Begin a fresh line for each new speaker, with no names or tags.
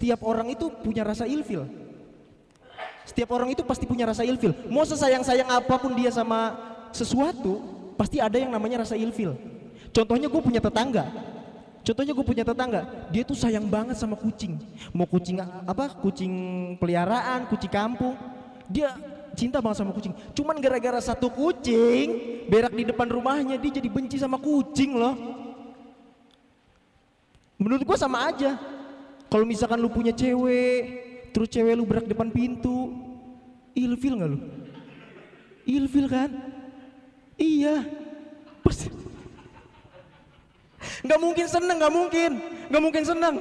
setiap orang itu punya rasa ilfil. Setiap orang itu pasti punya rasa ilfil. Mau sesayang-sayang apa pun dia sama sesuatu, pasti ada yang namanya rasa ilfil. Contohnya gue punya tetangga. Contohnya gue punya tetangga, dia tuh sayang banget sama kucing. Mau kucing apa? Kucing peliharaan, kucing kampung. Dia cinta banget sama kucing. Cuman gara-gara satu kucing berak di depan rumahnya, dia jadi benci sama kucing loh. Menurut gua sama aja. Kalau misalkan lu punya cewek, terus cewek lu berak depan pintu, ilfil nggak lu? Ilfil kan? Iya. Pasti. Nggak mungkin seneng, nggak mungkin, nggak mungkin seneng.